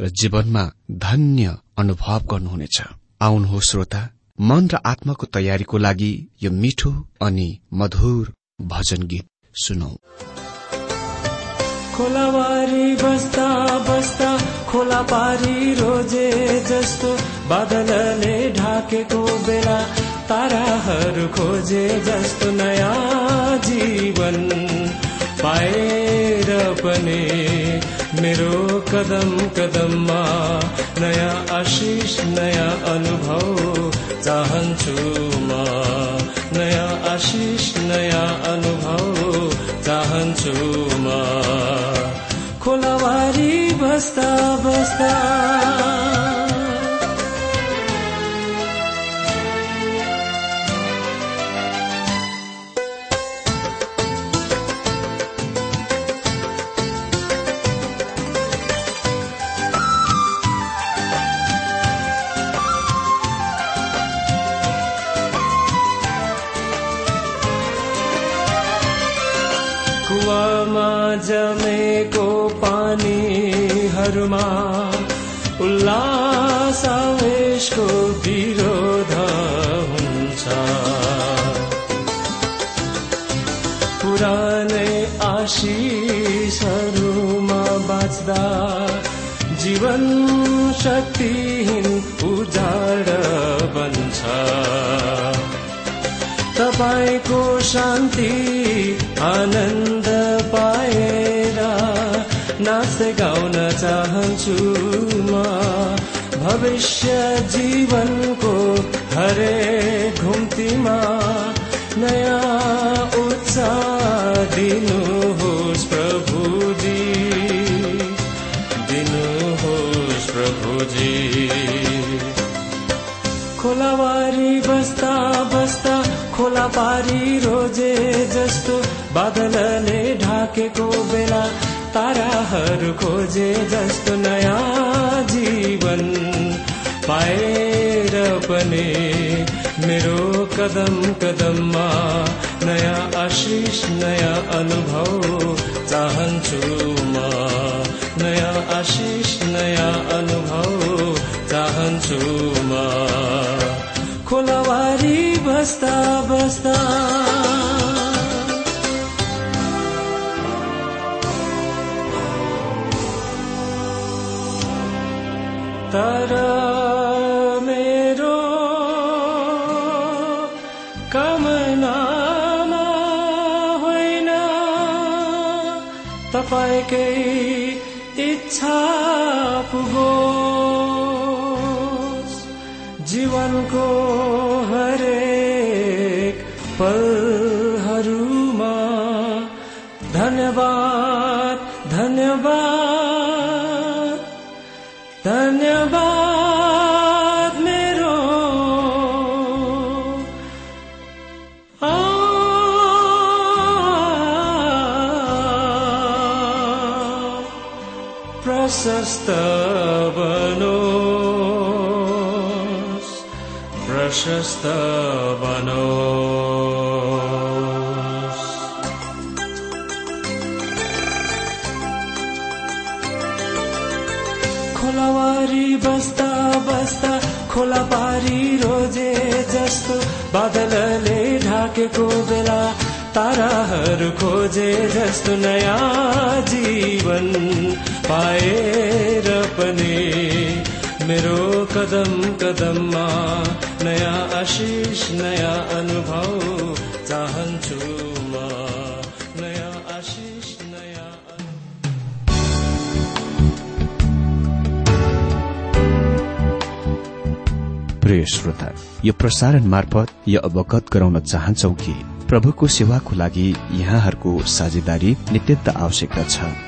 र जीवनमा धन्य अनुभव गर्नुहुनेछ। आउनुहोस् श्रोता मन र आत्माको तयारीको लागि यो मिठो अनि मधुर भजन गीत सुनौ। खोलावारी बस्दा बस्दा खोला पारी रोजे जस्तो बादलले ढाकेको बेला ताराहरू खोजे जस्तो नयाँ जीवन पाएर पनि। मेरो कदम कदममा नयाँ आशिष नयाँ अनुभव चाहन्छु म। नयाँ आशिष नयाँ अनुभव चाहन्छु म। खोलावारी बस्दा बस्दा जमेको पानीहरूमा उल्लास आवेशको विरोध हुन्छ। पुरानै आशिषहरूमा बाँच्दा जीवन शक्तिहीन उजाड बन्छ। तपाईँको शान्ति आनन्द गाउन चाहन्छु म। भविष्य जीवनको हरेक घुम्तीमा नयाँ उत्साह दिनुहोस् प्रभुजी। दिनुहोस् प्रभुजी। खोलावारी बस्दा बस्दा खोला पारी रोजे जस्तो बादलले ढाकेको बेला ताराहरू खोजे जस्तो नयाँ जीवन पाएर पनि मेरो कदम कदममा नयाँ आशिष नयाँ अनुभव चाहन्छु म। नयाँ आशिष नयाँ अनुभव चाहन्छु म। खोलावारी बस्दा बस्दा तर मेरो कामनामा होइन। तपाईँकै इच्छा पुगोस्। जीवनको हरेक पलहरूमा धन्यवाद। प्रशस्त बनोस् खोलावारी बस्दा बस्दा खोला पारी रोजे जस्तो बादलले ढाकेको बेला ताराहरू खोजे जस्तो नयाँ जीवन पाएर पनि मेरो कदम कदममा नयाँ आशिष नयाँ अनुभव चाहन्छु म। नयाँ आशिष नयाँ प्रिय श्रोता यो प्रसारण मार्फत यो अवगत गराउन चाहन्छौ कि प्रभुको सेवाको लागि यहाँहरूको साझेदारी नित्यन्त आवश्यकता छ।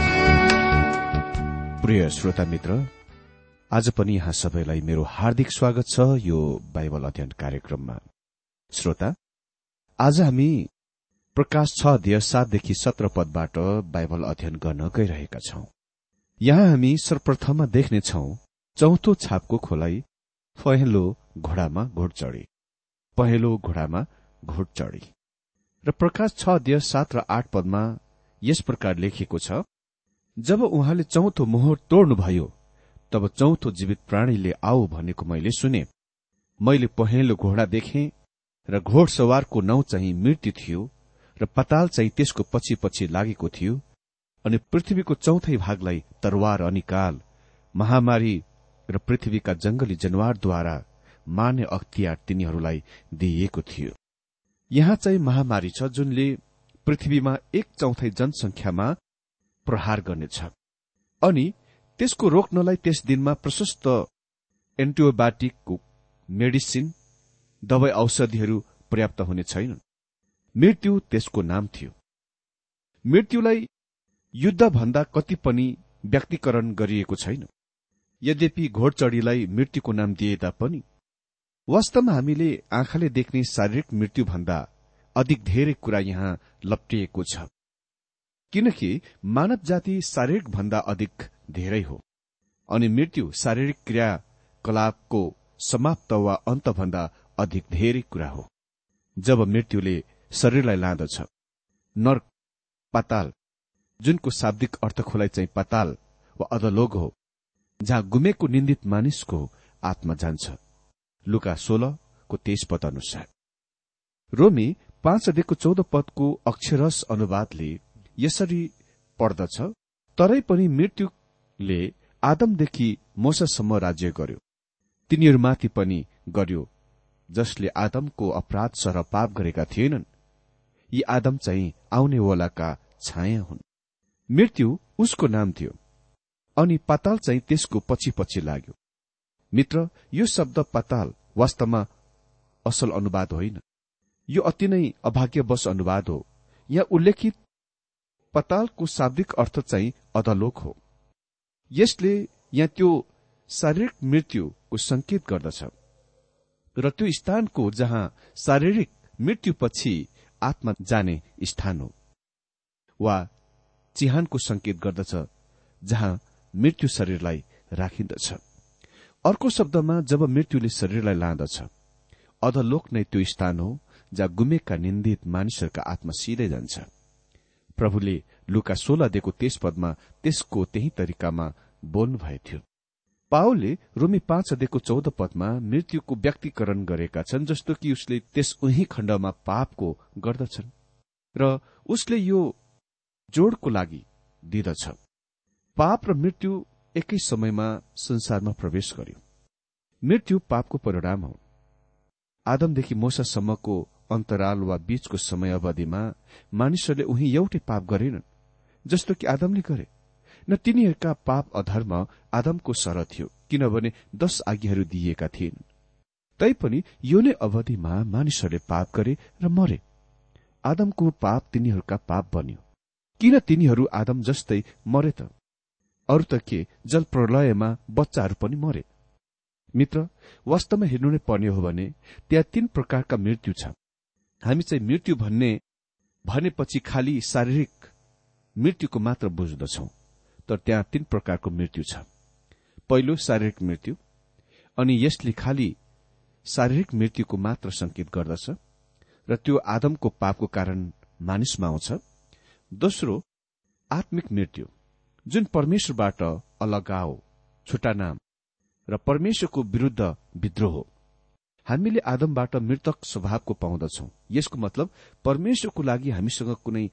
प्रिय श्रोता मित्र आज पनि यहाँ सबैलाई मेरो हार्दिक स्वागत छ यो बाइबल अध्ययन कार्यक्रममा। श्रोता आज हामी प्रकाश छ अध्यय सातदेखि सत्र पदबाट बाइबल अध्ययन गर्न गइरहेका छौं। यहाँ हामी सर्वप्रथममा देख्नेछौ चौथो छापको खोलाइ पहेँलो घोडामा घोडचढी पहेँलो घोडामा घोडचढी र प्रकाश छ अध्यय सात र आठ पदमा यस प्रकार लेखिएको छ जब उहाँले चौथो मोहर तोड्नुभयो तब चौथो जीवित प्राणीले आऊ भनेको मैले सुने। मैले पहेँलो घोडा देखे र घोडसवारको नाउँ चाहिँ मृत्यु थियो र पताल चाहिँ त्यसको पछि पछि लागेको थियो अनि पृथ्वीको चौथै भागलाई तरवार अनिकाल महामारी र पृथ्वीका जंगली जनावरद्वारा मार्ने अख्तियार तिनीहरूलाई दिइएको थियो। यहाँ चाहिँ महामारी छ जुनले पृथ्वीमा एक चौथै जनसंख्यामा प्रहार गर्नेछ। अनि त्यसको रोक्नलाई त्यस दिनमा प्रशस्त एन्टियोबाटिकको मेडिसिन दवाई औषधिहरू पर्याप्त हुने छैनन्। मृत्यु त्यसको नाम थियो। मृत्युलाई युद्धभन्दा कति पनि व्यक्तिकरण गरिएको छैन। यद्यपि घोडचढीलाई मृत्युको नाम दिए तापनि वास्तवमा हामीले आँखाले देख्ने शारीरिक मृत्युभन्दा अधिक धेरै कुरा यहाँ लप्टिएको छ। किनकि मानव जाति शारीरिक भन्दा अधिक धेरै हो। अनि मृत्यु शारीरिक क्रियाकलापको समाप्त वा अन्तभन्दा अधिक धेरै कुरा हो। जब मृत्युले शरीरलाई लाँदछ नर्क पाताल जुनको शाब्दिक अर्थ खोलाइ चाहिँ पाताल वा अधलोग हो जहाँ गुमेको निन्दित मानिसको आत्मा जान्छ। लुका सोह्रको तेइस पद अनुसार। रोमी पाँच अध्ययको चौध पदको अक्षरस अनुवादले यसरी पढ्दछ तरै पनि मृत्युले आदमदेखि मोसासम्म राज्य गर्यो। तिनीहरूमाथि पनि गर्यो जसले आदमको अपराध सर पाप गरेका थिएनन्। यी आदम चाहिँ आउनेवालाका छाया हुन्। मृत्यु उसको नाम थियो अनि पाताल चाहिँ त्यसको पछि पछि लाग्यो। मित्र यो शब्द पाताल वास्तवमा असल अनुवाद होइन। यो अति नै अभाग्यवश अनुवाद हो। यहाँ उल्लेखित पतालको शाब्दिक अर्थ चाहिँ अधलोक हो। यसले यहाँ त्यो शारीरिक मृत्युको संकेत गर्दछ। र त्यो स्थानको जहाँ शारीरिक मृत्युपछि आत्मा जाने स्थान हो वा चिहानको संकेत गर्दछ जहाँ मृत्यु शरीरलाई राखिन्दछ। अर्को शब्दमा जब मृत्युले शरीरलाई लाँदछ अधलोक नै त्यो स्थान हो जहाँ गुमेका निन्दित मानिसहरूका आत्मा सिधै जान्छ। प्रभुले लुका सोह्र दिएको त्यस पदमा त्यसको त्यही तरिकामा बोल्नु भएको थियो पाओले रोमी पाँच अध्ययको चौध पदमा मृत्युको व्यक्तिकरण गरेका छन् जस्तो कि उसले त्यस उही खण्डमा पापको गर्दछन् र उसले यो जोडको लागि दिदछ। पाप र मृत्यु एकै समयमा संसारमा प्रवेश गर्यो। मृत्यु पापको परिणाम हो। आदमदेखि मोसासम्मको अन्तराल वा बीचको समय अवधिमा मानिसहरूले उही एउटै पाप गरेनन् जस्तो कि आदमले गरे। न तिनीहरूका पाप अधर्म आदमको सर थियो किनभने दश आज्ञाहरू दिइएका थिएन तैपनि यो नै अवधिमा मानिसहरूले पाप गरे र मरे। आदमको पाप तिनीहरूका पाप बन्यो। किन तिनीहरू आदम जस्तै मरे त? अरू त के जल प्रलयमा बच्चाहरू पनि मरे। मित्र वास्तवमा हेर्नु नै पर्ने हो भने त्यहाँ तीन प्रकारका मृत्यु छ हामी चाहिँ मृत्यु भन्ने भनेपछि खालि शारीरिक मृत्युको मात्र बुझ्दछौ। तर त्यहाँ तीन प्रकारको मृत्यु छ। पहिलो शारीरिक मृत्यु अनि यसले खालि शारीरिक मृत्युको मात्र संकेत गर्दछ र त्यो आदमको पापको कारण मानिसमा आउँछ। दोस्रो आत्मिक मृत्यु जुन परमेश्वरबाट अलगाओ छुट्टा नाम र परमेश्वरको विरूद्ध विद्रोह हो। हामीले आदमबाट मृतक स्वभावको पाउँदछौ। यसको मतलब परमेश्वरको लागि हामीसँग कुनै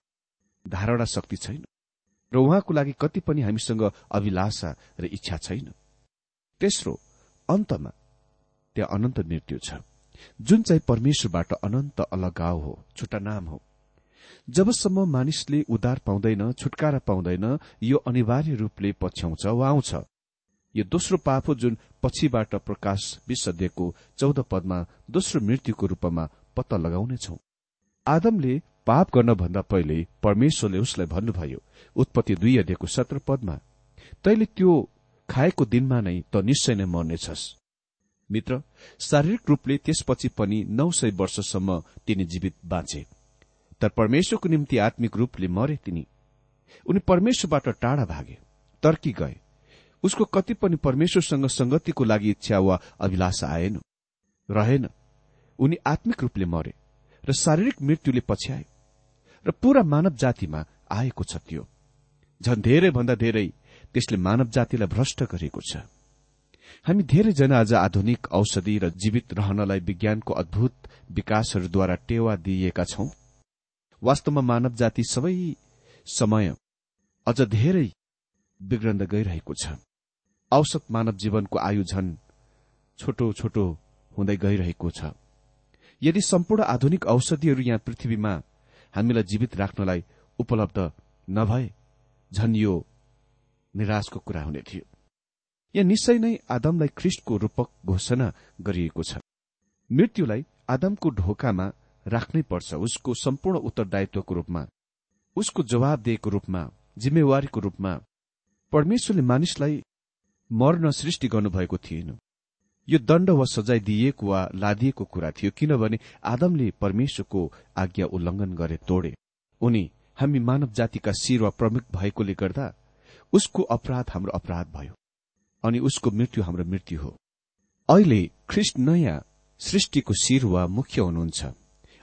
धारणा शक्ति छैन र उहाँको लागि कति पनि हामीसँग अभिलाषा र इच्छा छैन। तेस्रो अन्तमा त्यहाँ अनन्त मृत्यु छ। जुन चाहिँ परमेश्वरबाट अनन्त अलगाव हो छुट्टा नाम हो। जबसम्म मानिसले उद्धार पाउँदैन छुटकारा पाउँदैन यो अनिवार्य रूपले पछ्याउँछ वा आउँछ। यो दोस्रो पाप हो जुन पछिबाट प्रकाश विश्व चौध पदमा दोस्रो मृत्युको रूपमा पत्ता लगाउनेछौ। आदमले पाप गर्नभन्दा पहिले परमेश्वरले उसलाई भन्नुभयो उत्पत्ति दुई अध्ययको सत्र पदमा तैले त्यो खाएको दिनमा नै त निश्चय नै मर्नेछस्। मित्र शारीरिक रूपले त्यसपछि पनि नौ सय वर्षसम्म तिनी जीवित बाँचे। तर परमेश्वरको निम्ति आत्मिक रूपले मरे तिनी। उनी परमेश्वरबाट टाढा भागे तर्की गए। उसको कति पनि परमेश्वरसँग संगतिको लागि इच्छा वा अभिलाषा आएन रहेन। उनी आत्मिक रूपले मरे र शारीरिक मृत्युले पछ्याए र पूरा मानव जातिमा आएको छ त्यो। झन् धेरै भन्दा धेरै त्यसले मानव जातिलाई भ्रष्ट गरेको छ। हामी धेरैजना आज आधुनिक औषधि र जीवित रहनलाई विज्ञानको अद्भुत विकासहरूद्वारा टेवा दिइएका छौं। वास्तवमा मानव जाति सबै समय अझ धेरै बिग्रन्द गइरहेको छ। औसत मानव जीवनको आयु झन छोटो छोटो हुँदै गइरहेको छ। यदि सम्पूर्ण आधुनिक औषधिहरू यहाँ पृथ्वीमा हामीलाई जीवित राख्नलाई उपलब्ध नभए झन यो निराशको कुरा हुने थियो। यहाँ निश्चय नै आदमलाई ख्रिष्टको रूपक घोषणा गरिएको छ। मृत्युलाई आदमको ढोकामा राख्नै पर्छ उसको सम्पूर्ण उत्तरदायित्वको रूपमा उसको जवाब दिएको रूपमा जिम्मेवारीको रूपमा। परमेश्वरले मानिसलाई मर्न सृष्टि गर्नुभएको थिएन। यो दण्ड वा सजाय दिइएको वा लादिएको कुरा थियो किनभने आदमले परमेश्वरको आज्ञा उल्लंघन गरे तोडे। उनी हामी मानव जातिका शिर वा प्रमुख भएकोले गर्दा उसको अपराध हाम्रो अपराध भयो अनि उसको मृत्यु हाम्रो मृत्यु हो। अहिले ख्रिस्ट नयाँ सृष्टिको शिर वा मुख्य हुनुहुन्छ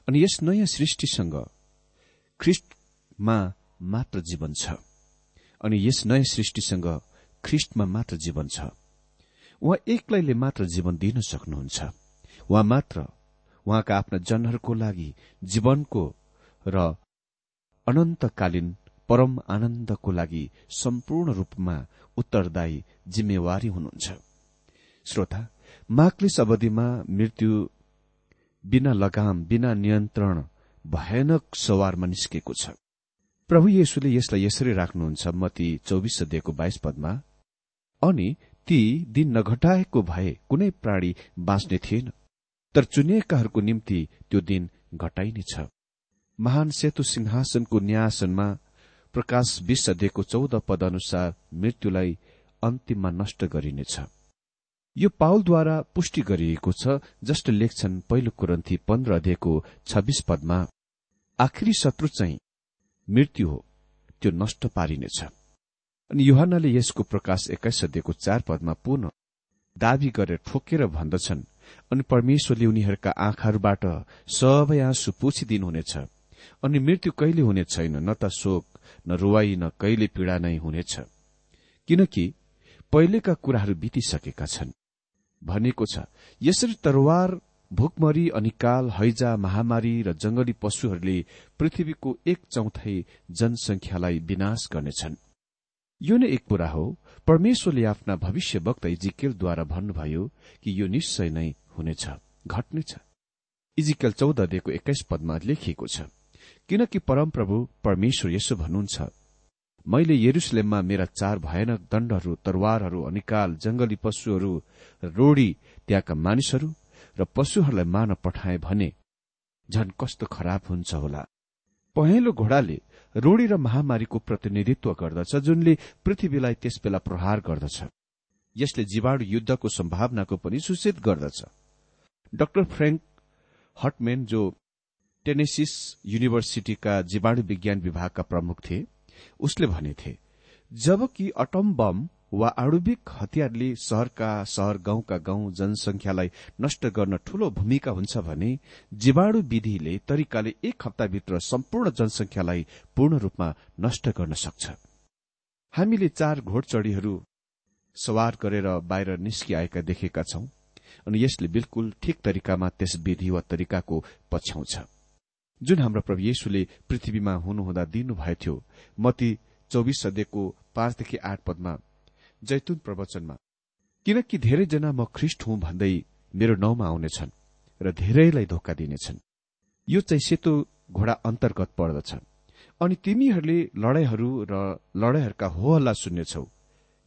अनि यस नयाँ सृष्टिसँग ख्रिस्टमा मात्र जीवन छ अनि यस नयाँ सृष्टिसँग ख्रिस्टमा मात्र जीवन छ। उहाँ एक्लैले मात्र जीवन दिन सक्नुहुन्छ। उहाँ मात्र उहाँका आफ्ना जनहरूको लागि जीवनको र अनन्तकालीन परम आनन्दको लागि सम्पूर्ण रूपमा उत्तरदायी जिम्मेवारी हुनुहुन्छ। श्रोता माक्लिस अवधिमा मृत्यु बिना लगाम बिना नियन्त्रण भयानक सवारमा निस्केको छ। प्रभु येशुले यसलाई यसरी राख्नुहुन्छ मती चौबिस सदेखको बाइस पदमा अनि ती दिन नघटाएको भए कुनै प्राणी बाँच्ने थिएन। तर चुनिएकाहरूको निम्ति त्यो दिन घटाइनेछ महान सेतु सिंहासनको न्यासनमा प्रकाश विश्व दिएको चौध पद अनुसार मृत्युलाई अन्तिममा नष्ट गरिनेछ। यो पाउलद्वारा पुष्टि गरिएको छ जसले लेख्छन् पहिलो कुरन्थी पन्ध्र अध्ययको छब्बीस पदमा आखिरी शत्रु चाहिँ मृत्यु हो त्यो नष्ट पारिनेछ। अनि युहानले यसको प्रकाश एक्काइस अध्ययको चार पदमा पुनः दावी गरेर ठोकेर भन्दछन् अनि परमेश्वरले उनीहरूका आँखाहरूबाट सबै आँसु पुछिदिनुहुनेछ। अनि मृत्यु कहिले हुने छैन न त शोक न रुवाई न कहिले पीड़ा नै हुनेछ। किनकि पहिलेका कुराहरू बितिसकेका छन्। भनेको छ यसरी तरवार भुकमरी अनिकाल हैजा महामारी र जंगली पशुहरूले पृथ्वीको एक चौथाइ जनसंख्यालाई विनाश गर्नेछन्। यो नै एक कुरा हो। परमेश्वरले आफ्ना भविष्य वक्त इजिकेलद्वारा भन्नुभयो कि यो निश्चय नै हुनेछ घट्नेछ। इजिकेल चौध दिएको एक्काइस पदमा लेखिएको छ किनकि परमप्रभु परमेश्वर यसो भन्नुहुन्छ मैले यरुसलेममा मेरा चार भयानक दण्डहरू तरवारहरू अनिकाल जंगली पशुहरू रोडी त्यहाँका मानिसहरू र पशुहरूलाई मान पठाए भने झन कस्तो खराब हुन्छ होला। पहेँलो घोडाले रोडी र महामारीको प्रतिनिधित्व गर्दछ जुनले पृथ्वीलाई त्यसबेला प्रहार गर्दछ। यसले जीवाणु युद्धको सम्भावनाको पनि सूचित गर्दछ। डाक्टर फ्रेङ्क हटमेन जो टेनेसिस युनिभर्सिटीका जीवाणु विज्ञान विभागका प्रमुख थिए उसले भनेथे जबकि अटम बम वा आणुविक हतियारले शहरका शहर गाउँका गाउँ जनसंख्यालाई नष्ट गर्न ठूलो भूमिका हुन्छ भने जीवाणु विधिले तरिकाले एक हप्ताभित्र सम्पूर्ण जनसंख्यालाई पूर्ण रूपमा नष्ट गर्न सक्छ। हामीले चार घोडचढ़ीहरू सवार गरेर बाहिर निस्किआएका देखेका छौं अनि यसले बिल्कुल ठिक तरिकामा त्यस विधि वा तरिकाको पछ्याउँछ। जुन हाम्रो प्रभु येशुले पृथ्वीमा हुनुहुँदा दिनुभएको थियो मती चौबिस अध्ययको पाँचदेखि आठ पदमा जैतुन प्रवचनमा किनकि धेरैजना म ख्रिष्ट हुँ भन्दै मेरो नाउँमा आउनेछन् र धेरैलाई धोका दिनेछन्। यो चाहिँ सेतो घोडा अन्तर्गत पर्दछ। अनि तिमीहरूले लडाईहरू र लडाईहरूका होहल्ला सुन्नेछौ।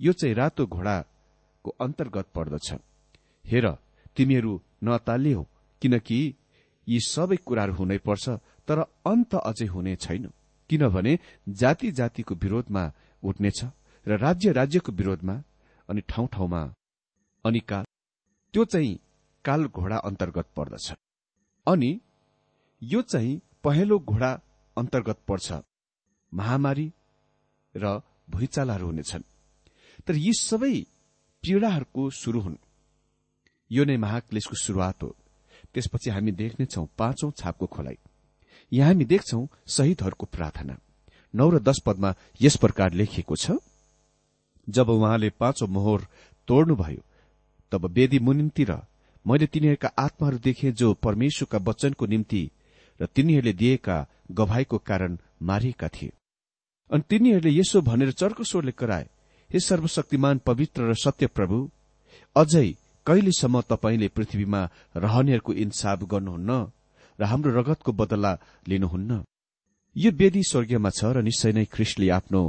यो चाहिँ रातो घोडाको अन्तर्गत पर्दछ। हेर तिमीहरू नतालियो किनकि यी सबै कुराहरू हुनै पर्छ तर अन्त अझै हुने छैन। किनभने जाति जातिको विरोधमा उठ्नेछ। र राज्य राज्यको विरोधमा अनि ठाउँ ठाउँमा अनि काल त्यो चाहिँ काल घोडा अन्तर्गत पर्दछ। अनि यो चाहिँ पहेँलो घोडा अन्तर्गत पर्छ। महामारी र भुइँचालाहरू हुनेछन्। तर यी सबै पीड़ाहरूको शुरू हुन्। यो नै महाक्लेशको शुरूआत हो। त्यसपछि हामी देख्नेछौ पाँचौं छापको खोलाइ। यहाँ हामी देख्छौ शहीदहरूको प्रार्थना। नौ र दश पदमा यस प्रकार लेखिएको छ। जब उहाँले पाँचौं मोहर तोड्नुभयो तब वेदी मुनिन्तिर मैले तिनीहरूका आत्माहरू देखे जो परमेश्वरका वचनको निम्ति र तिनीहरूले दिएका गवाईको कारण मारिएका थिए। अनि तिनीहरूले यसो भनेर चर्को स्वरले कराए हे सर्वशक्तिमान पवित्र र सत्य प्रभु अझै कहिलेसम्म तपाईँले पृथ्वीमा रहनेहरूको इन्साफ गर्नुहुन्न र हाम्रो रगतको बदला लिनुहुन्न? यो वेदी स्वर्गीयमा छ र निश्चय नै ख्रिस्टले आफ्नो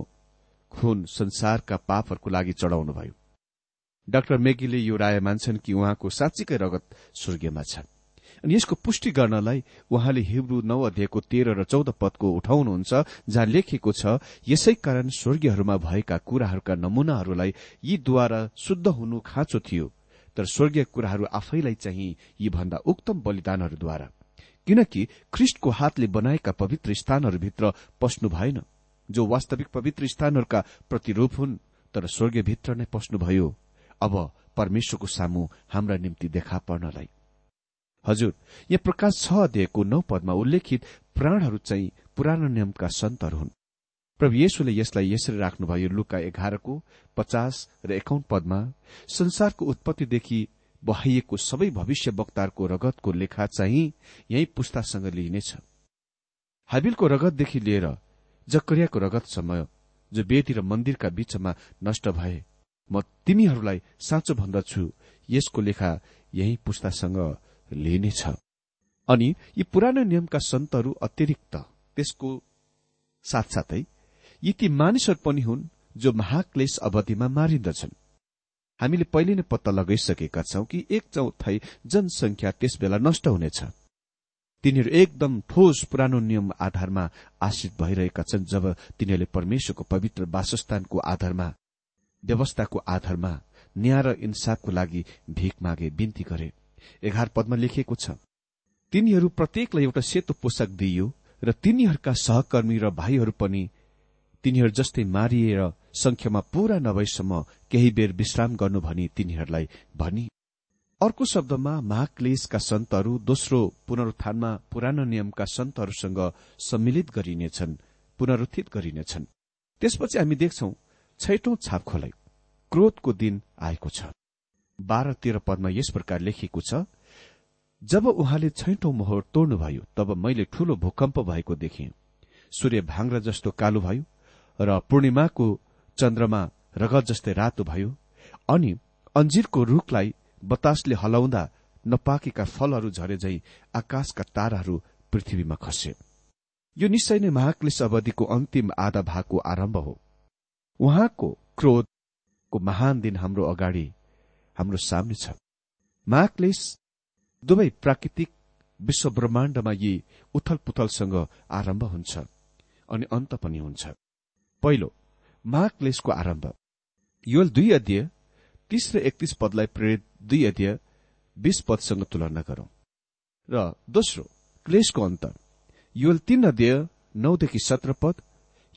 खुन संसारका पापहरूको लागि चढ़ाउनुभयो। डाक्टर मेगीले यो राय मान्छन् कि उहाँको साँच्चीकै रगत स्वर्गीयमा छ। अनि यसको पुष्टि गर्नलाई उहाँले हिब्रू नौ अध्यायको तेह्र र चौध पदको उठाउनुहुन्छ जहाँ लेखिएको छ यसै कारण स्वर्गीयहरूमा भएका कुराहरूका नमूनाहरूलाई यीद्वारा शुद्ध हुनु खाँचो थियो तर स्वर्गीय कुराहरू आफैलाई चाहिँ यी भन्दा उक्तम बलिदानहरूद्वारा। किनकि ख्रिष्टको हातले बनाएका पवित्र स्थानहरूभित्र पस्नु भएन। जो वास्तविक पवित्र स्थानहरूका प्रतिरूप हुन् तर स्वर्गीयभित्र नै पस्नुभयो। अब परमेश्वरको सामु हाम्रा निम्ति देखा पर्नलाई। हजुर यहाँ प्रकाश छ अध्यायको नौ पदमा उल्लेखित प्राणहरू चाहिँ पुरानो नियमका सन्तहरू हुन्। प्रभु येशुले यसलाई यसरी राख्नुभयो लुका एघारको पचास र एकाउन्न पदमा संसारको उत्पत्तिदेखि बहाइएको सबै भविष्य वक्ताहरूको रगतको लेखा चाहिँ यही पुस्तासँग लिइनेछ। हाबिलको रगतदेखि लिएर जकरियाको रगतसम्म जो बेदी र मन्दिरका बीचमा नष्ट भए। म तिमीहरूलाई साँचो भन्दछु यसको लेखा यही पुस्तासँग लिइनेछ अनि यी पुरानो नियमका सन्तहरू अतिरिक्त त्यसको साथसाथै यी ती मानिसहरू पनि हुन् जो महाक्लेश अवधिमा मारिन्दछन्। हामीले पहिले नै पत्ता लगाइसकेका छौं कि एक चौथाइ जनसंख्या त्यसबेला नष्ट हुनेछ। तिनीहरू एकदम ठोस पुरानो नियम आधारमा आश्रित भइरहेका छन् जब तिनीहरूले परमेश्वरको पवित्र वासस्थानको आधारमा व्यवस्थाको आधारमा न्याय र इन्साफको लागि भीख मागे बिन्ती गरे। एघार पदमा लेखिएको छ तिनीहरू प्रत्येकलाई एउटा सेतो पोसाक दिइयो र तिनीहरूका सहकर्मी र भाइहरू पनि तिनीहरू जस्तै मारिएर संख्यामा पूरा नभएसम्म केही बेर विश्राम गर्नु भनी तिनीहरूलाई भनी अर्को शब्दमा महाक्लेशका सन्तहरू दोस्रो पुनरुत्थानमा पुरानो नियमका सन्तहरूसँग सम्मिलित गरिनेछन् पुनरुत्थित गरिनेछन्। त्यसपछि हामी देख्छौ छैटौं छाप खोलाइ क्रोधको दिन आएको छ। बाह्र तेह्र पदमा यस प्रकार लेखिएको छ जब उहाँले छैटौं मोहर तोड्नुभयो तब मैले ठूलो भूकम्प भएको देखेँ। सूर्य भाङ्रा जस्तो कालो भयो र पूर्णिमाको चन्द्रमा रगत जस्तै रातो भयो अनि अन्जिरको रूखलाई बतासले हलाउँदा नपाकेका फलहरू झरे झै आकाशका ताराहरू पृथ्वीमा खसे यो निश्चय नै महाक्लेश अवधिको अन्तिम आधा भागको आरम्भ हो। उहाँको क्रोधको महान दिन हाम्रो अगाडि हाम्रो सामने छ। महाक्लेश दुवै प्राकृतिक विश्व ब्रह्माण्डमा यी उथल पुथलसँग आरम्भ हुन्छ अनि अन्त पनि हुन्छ। पहिलो महाक्लेशको आरम्भ। योल दुई अध्यय तीस र एकतीस पदलाई प्रेरित दुई अध्यय बीस पदसँग तुलना गरौं। र दोस्रो क्लेशको अन्त। योल तीन अध्यय नौदेखि सत्र पद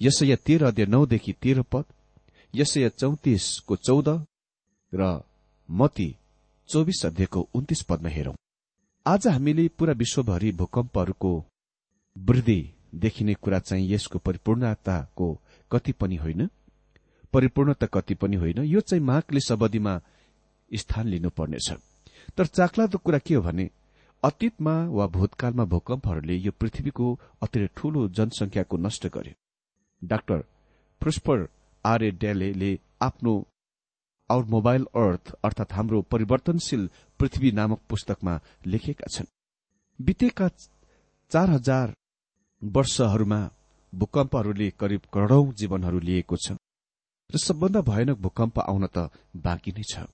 यसैया तेह्र अध्यय नौदेखि तेह्र पद यसैया चौतिसको चौध र मती चौबिस अध्ययको उन्तिस पदमा हेरौं। आज हामीले पूरा विश्वभरि भूकम्पहरूको वृद्धि देखिने कुरा चाहिँ यसको परिपूर्णताको कति पनि होइन। परिपूर्णता कति पनि होइन यो चाहिँ महाक्लेश अवधिमा स्थान लिनुपर्नेछ। तर चाक्लादो कुरा के हो भने अतीतमा वा भूतकालमा भूकम्पहरूले यो पृथ्वीको अति ठूलो जनसंख्याको नष्ट गर्यो। Doctor Prosper R A Dele आफ्नो आवर मोबाइल अर्थ अर्थात हाम्रो परिवर्तनशील पृथ्वी नामक पुस्तकमा लेखेका छन्। बितेका चार हजार वर्षहरूमा भूकम्पहरूले करिब करोड़ौं जीवनहरू लिएको छ। र सबभन्दा भयानक भूकम्प आउन त बाँकी नै छ।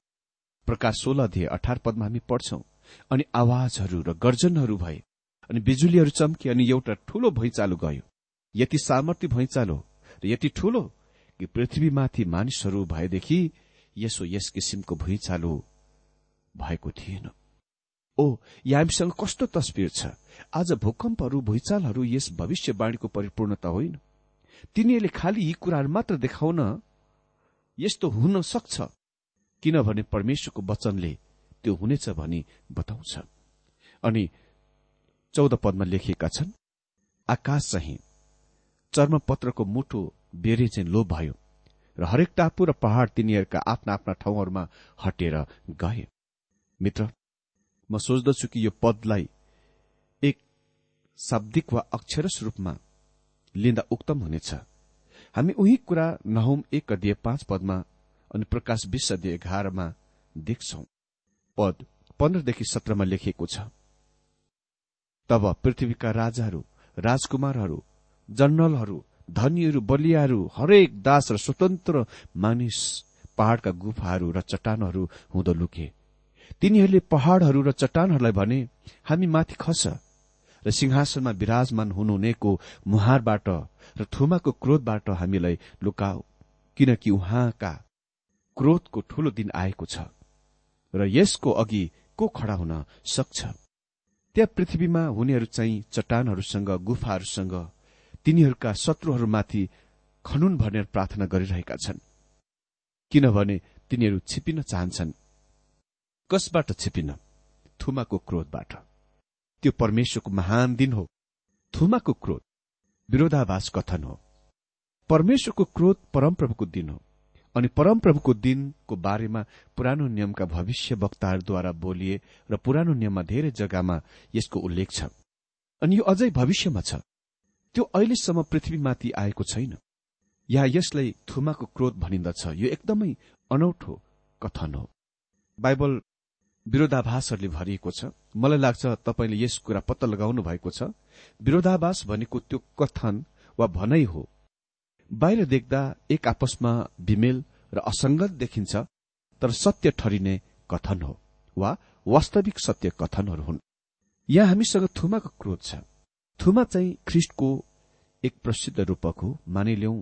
प्रकाश सोह्र अध्यय अठार पदमा हामी पढ्छौं अनि आवाजहरू र गर्जनहरू भए अनि बिजुलीहरू चम्के अनि एउटा ठूलो भैँचालो गयो। यति सामर्थ्य भैँचालो र यति ठूलो कि पृथ्वीमाथि मानिसहरू भएदेखि यसो यस किसिमको भुइँचालो भएको थिएन। ओ यहाँ हामीसँग कस्तो तस्विर छ? आज भूकम्पहरू भुइँचालहरू यस भविष्यवाणीको परिपूर्णता होइन। तिनीहरूले खालि यी कुराहरू मात्र देखाउन यस्तो हुन सक्छ किनभने परमेश्वरको वचनले त्यो हुनेछ भनी बताउँछ। अनि चौध पदमा लेखिएका छन् आकाश चाहिँ चर्मपत्रको मुठो बेरे चाहिँ लोभ भयो र हरेक टापु र पहाड़ तिनीहरूका आफ्ना आफ्ना ठाउँहरूमा हटेर गए। मित्र म सोच्दछु कि यो पदलाई एक शाब्दिक वा अक्षरस रूपमा लिँदा उक्तम हुनेछ। हामी उही कुरा नहुम एक अध्यय पाँच पदमा अनि प्रकाश बीस अध्यय एघारमा देख्छौ। पद पन्ध्रदेखि सत्रमा लेखिएको छ। तब पृथ्वीका राजाहरू राजकुमारहरू जनरलहरू धनीहरू बलियाहरू हरेक दास र स्वतन्त्र मानिस पहाड़का गुफाहरू र चट्टानहरू हुँदो लुके। तिनीहरूले पहाड़हरू र चट्टानहरूलाई भने हामी माथि खस। र सिंहासनमा विराजमान हुनुहुनेको मुहारबाट र थुमाको क्रोधबाट हामीलाई लुकाऊ किनकि उहाँका क्रोधको ठूलो दिन आएको छ र यसको अघि को खड़ा हुन सक्छ? त्यहाँ पृथ्वीमा हुनेहरू चाहिँ चट्टानहरूसँग गुफाहरूसँग तिनीहरूका शत्रुहरूमाथि खनुन भनेर प्रार्थना गरिरहेका छन् किनभने तिनीहरू छिपिन चाहन्छन्। कसबाट छिपिन? थुमाको क्रोधबाट। त्यो परमेश्वरको महान दिन हो। थुमाको क्रोध विरोधाभास कथन हो। परमेश्वरको क्रोध परमप्रभुको दिन हो। अनि परमप्रभुको दिनको बारेमा पुरानो नियमका भविष्य वक्ताहरूद्वारा बोलिए र पुरानो नियममा धेरै जग्गामा यसको उल्लेख छ। अनि यो अझै भविष्यमा छ। त्यो अहिलेसम्म पृथ्वीमाथि आएको छैन। यहाँ यसलाई थुमाको क्रोध भनिन्दछ। यो एकदमै अनौठो कथन हो। बाइबल विरोधाभासहरूले भरिएको छ। मलाई लाग्छ तपाईँले यस कुरा पत्ता लगाउनु भएको छ। विरोधाभास भनेको त्यो कथन वा भनाइ हो। बाहिर देख्दा एक आपसमा विमेल र असंगत देखिन्छ तर सत्य ठरिने कथन हो वा वास्तविक सत्य कथनहरू हुन्। यहाँ हामीसँग थुमाको क्रोध छ। थुमा चाहिँ ख्रिष्टको एक प्रसिद्ध रूपक हो। मानिल्यौं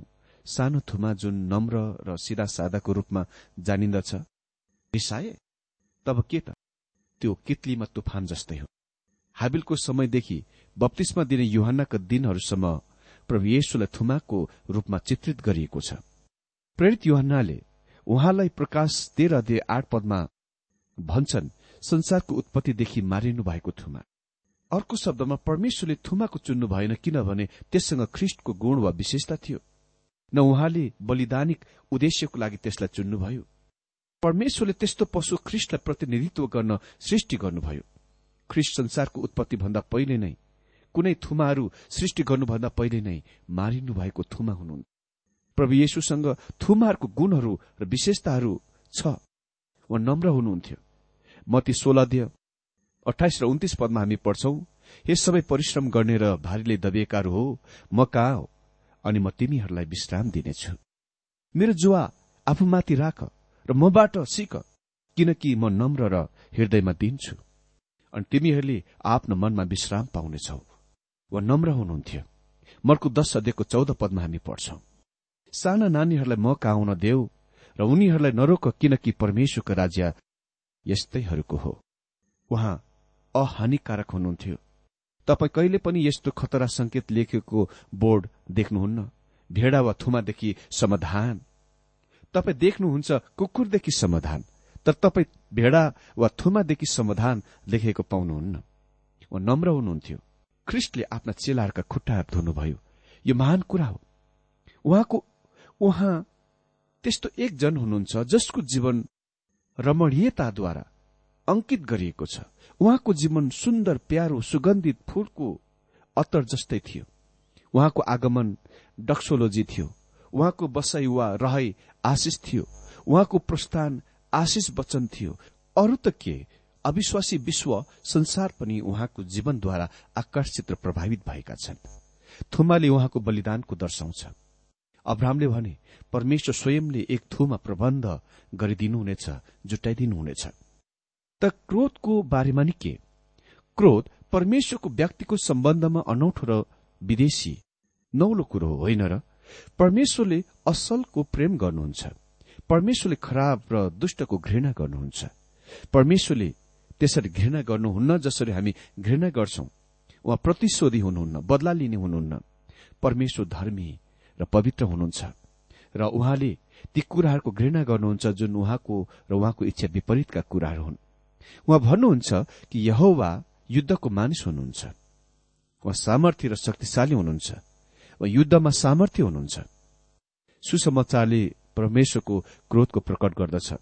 सानो थुमा जुन नम्र र सिधा सादाको रूपमा जानिन्दछ। रिसाए तब के त? त्यो कितलीमा तुफान जस्तै हो। हाबिलको समयदेखि बत्तीसमा दिने युहानका दिनहरूसम्म प्रभु येशुलाई थुमाको रूपमा चित्रित गरिएको छ। प्रेरित युहानले उहाँलाई प्रकाश तेह्र अध्यय आठ पदमा भन्छन् संसारको उत्पत्तिदेखि मारिनु भएको थुमा। अर्को शब्दमा परमेश्वरले थुमाको चुन्नु भएन किनभने त्यससँग ख्रिष्टको गुण वा विशेषता थियो। न उहाँले बलिदानिक उद्देश्यको लागि त्यसलाई चुन्नुभयो। परमेश्वरले त्यस्तो पशु ख्रिष्टलाई प्रतिनिधित्व गर्न सृष्टि गर्नुभयो। ख्रिष्ट संसारको उत्पत्ति भन्दा पहिले नै कुनै थुमाहरू सृष्टि गर्नुभन्दा पहिले नै मारिनु भएको थुमा हुनुहुन् प्रभु येशुसँग थुमाहरूको गुणहरू र विशेषताहरू छ वा नम्र हुनुहुन्थ्यो। मती सोलह अठाइस र उन्तिस पदमा हामी पढ्छौं यस सबै परिश्रम गर्ने र भारीले दबिएकाहरू हो म कहाँ हो? अनि म तिमीहरूलाई विश्राम दिनेछु। मेरो जुवा आफूमाथि राख। र मबाट सिक किनकि म नम्र र हृदयमा दिन्छु। अनि तिमीहरूले आफ्नो मनमा विश्राम पाउनेछौ वा नम्र हुनुहुन्थ्यो। मर्को दश अध्ययको चौध पदमा हामी पढ्छौं। साना नानीहरूलाई म आउन देऊ र उनीहरूलाई नरोक किनकि परमेश्वरको राज्य यस्तैहरूको हो। उहाँ अहानिकारक हुनुहुन्थ्यो। तपाईँ कहिले पनि यस्तो खतरा संकेत लेखेको बोर्ड देख्नुहुन्न? भेडा वा थुमादेखि समाधान। तपाईँ देख्नुहुन्छ कुकुरदेखि समाधान तर तपाईँ भेडा वा थुमादेखि समाधान लेखेको पाउनुहुन्न। वा नम्र हुनुहुन्थ्यो। ख्रिस्टले आफ्ना चेलाहरूका खुट्टाहरू धुनुभयो। यो महान कुरा हो। उहाँको उहाँ त्यस्तो एकजन हुनुहुन्छ जसको जीवन रमणीयताद्वारा अंकित गरिएको छ। उहाँको जीवन सुन्दर प्यारो सुगन्धित फूलको अत्तर जस्तै थियो। उहाँको आगमन डक्सोलोजी थियो। उहाँको बसाई वा रहै आशिष थियो। उहाँको प्रस्थान आशिष वचन थियो। अरू त के? अविश्वासी विश्व संसार पनि उहाँको जीवनद्वारा आकर्षित र प्रभावित भएका छन्। थुमाले उहाँको बलिदानको दर्शाउँछ। अब्राहमले भने परमेश्वर स्वयंले एक थुमा प्रबन्ध गरिदिनुहुनेछ जुटाइदिनुहुनेछ त क्रोधको बारेमा नि के? क्रोध परमेश्वरको व्यक्तिको सम्बन्धमा अनौठो र विदेशी। नौलो कुरो होइन र? परमेश्वरले असलको प्रेम गर्नुहुन्छ। परमेश्वरले खराब र दुष्टको घृणा गर्नुहुन्छ। परमेश्वरले त्यसरी घृणा गर्नुहुन्न जसरी हामी घृणा गर्छौं। उहाँ प्रतिशोधी हुनुहुन्न बदला लिने हुनुहुन्न। परमेश्वर धर्मी र पवित्र हुनुहुन्छ। र उहाँले ती कुराहरूको घृणा गर्नुहुन्छ जुन उहाँको र उहाँको इच्छा विपरीतका कुराहरू हुन्। उहाँ भन्नुहुन्छ कि यहोवा युद्धको मानिस हुनुहुन्छ। उहाँ सामर्थ्य र शक्तिशाली हुनुहुन्छ। उहाँ युद्धमा सामर्थ्य हुनुहुन्छ। सुसमाचारले परमेश्वरको क्रोधको प्रकट गर्दछ।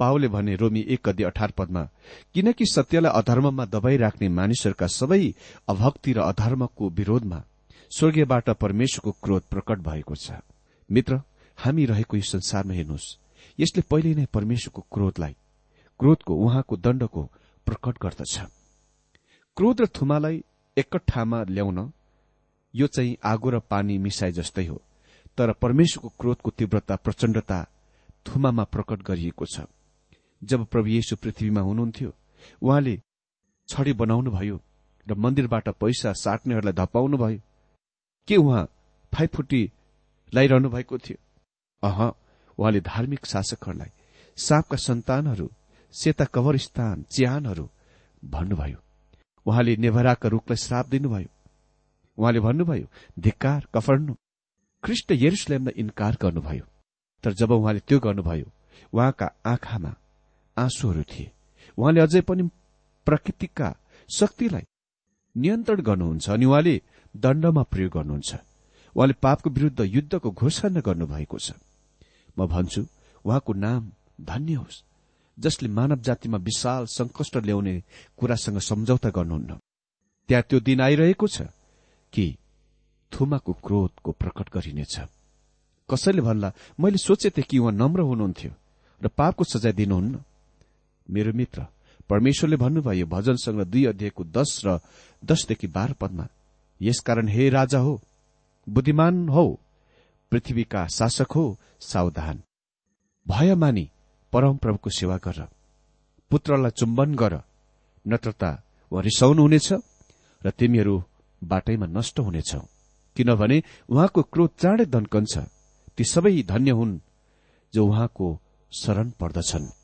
पावले भने रोमी एक कदि अठार पदमा किनकि सत्यलाई अधर्ममा दबाई राख्ने मानिसहरूका सबै अभक्ति र अधर्मको विरोधमा स्वर्गीयबाट परमेश्वरको क्रोध प्रकट भएको छ। मित्र हामी रहेको यो संसारमा हेर्नुहोस्। यसले पहिले नै परमेश्वरको क्रोधलाई क्रोधको उहाँको दण्डको प्रकट गर्दछ। क्रोध र थुमालाई एकठामा ल्याउन यो चाहिँ आगो र पानी मिसाए जस्तै हो। तर परमेश्वरको क्रोधको तीव्रता प्रचण्डता थुमामा प्रकट गरिएको छ। जब प्रभु येशु पृथ्वीमा हुनुहुन्थ्यो उहाँले छडी बनाउनुभयो र मन्दिरबाट पैसा साट्नेहरूलाई धपाउनु भयो के उहाँ फाइफुटी लगाइरहनु भएको थियो? अह उहाँले धार्मिक शासकहरूलाई सापका सन्तानहरू सेता कवरस्थान च्यानहरू भन्नुभयो। उहाँले नेभराका रूखलाई श्राप दिनुभयो। उहाँले भन्नुभयो धिक्कार कफर्नु। ख्रिष्ट यरुसलेमलाई इन्कार गर्नुभयो। तर जब उहाँले त्यो गर्नुभयो उहाँका आँखामा आँसुहरू थिए। उहाँले अझै पनि प्रकृतिका शक्तिलाई नियन्त्रण गर्नुहुन्छ अनि उहाँले दण्डमा प्रयोग गर्नुहुन्छ। उहाँले पापको विरूद्ध युद्धको घोषणा गर्नुभएको छ। म भन्छु उहाँको नाम धन्य होस् जसले मानव जातिमा विशाल संकष्ट ल्याउने कुरासँग सम्झौता गर्नुहुन्न। त्यहाँ त्यो दिन आइरहेको छ। कि थुमाको क्रोधको प्रकट गरिनेछ। कसैले भन्ला मैले सोचेथे कि उहाँ नम्र हुनुहुन्थ्यो र पापको सजाय दिनुहुन्न। मेरो मित्र परमेश्वरले भन्नुभयो भजनसँग दुई अध्यायको दश र दशदेखि बाह्र पदमा यसकारण हे राजा हो बुद्धिमान हो पृथ्वीका शासक हो सावधान। भय मानी परमप्रभुको सेवा गर। पुत्रलाई चुम्बन गर नत्रता वा रिसाउनुहुनेछ र तिमीहरू बाटैमा नष्ट हुनेछौ। किनभने उहाँको क्रोध चाँडै दन्कन्छ। ती सबै धन्य हुन् जो उहाँको शरण पर्दछन्।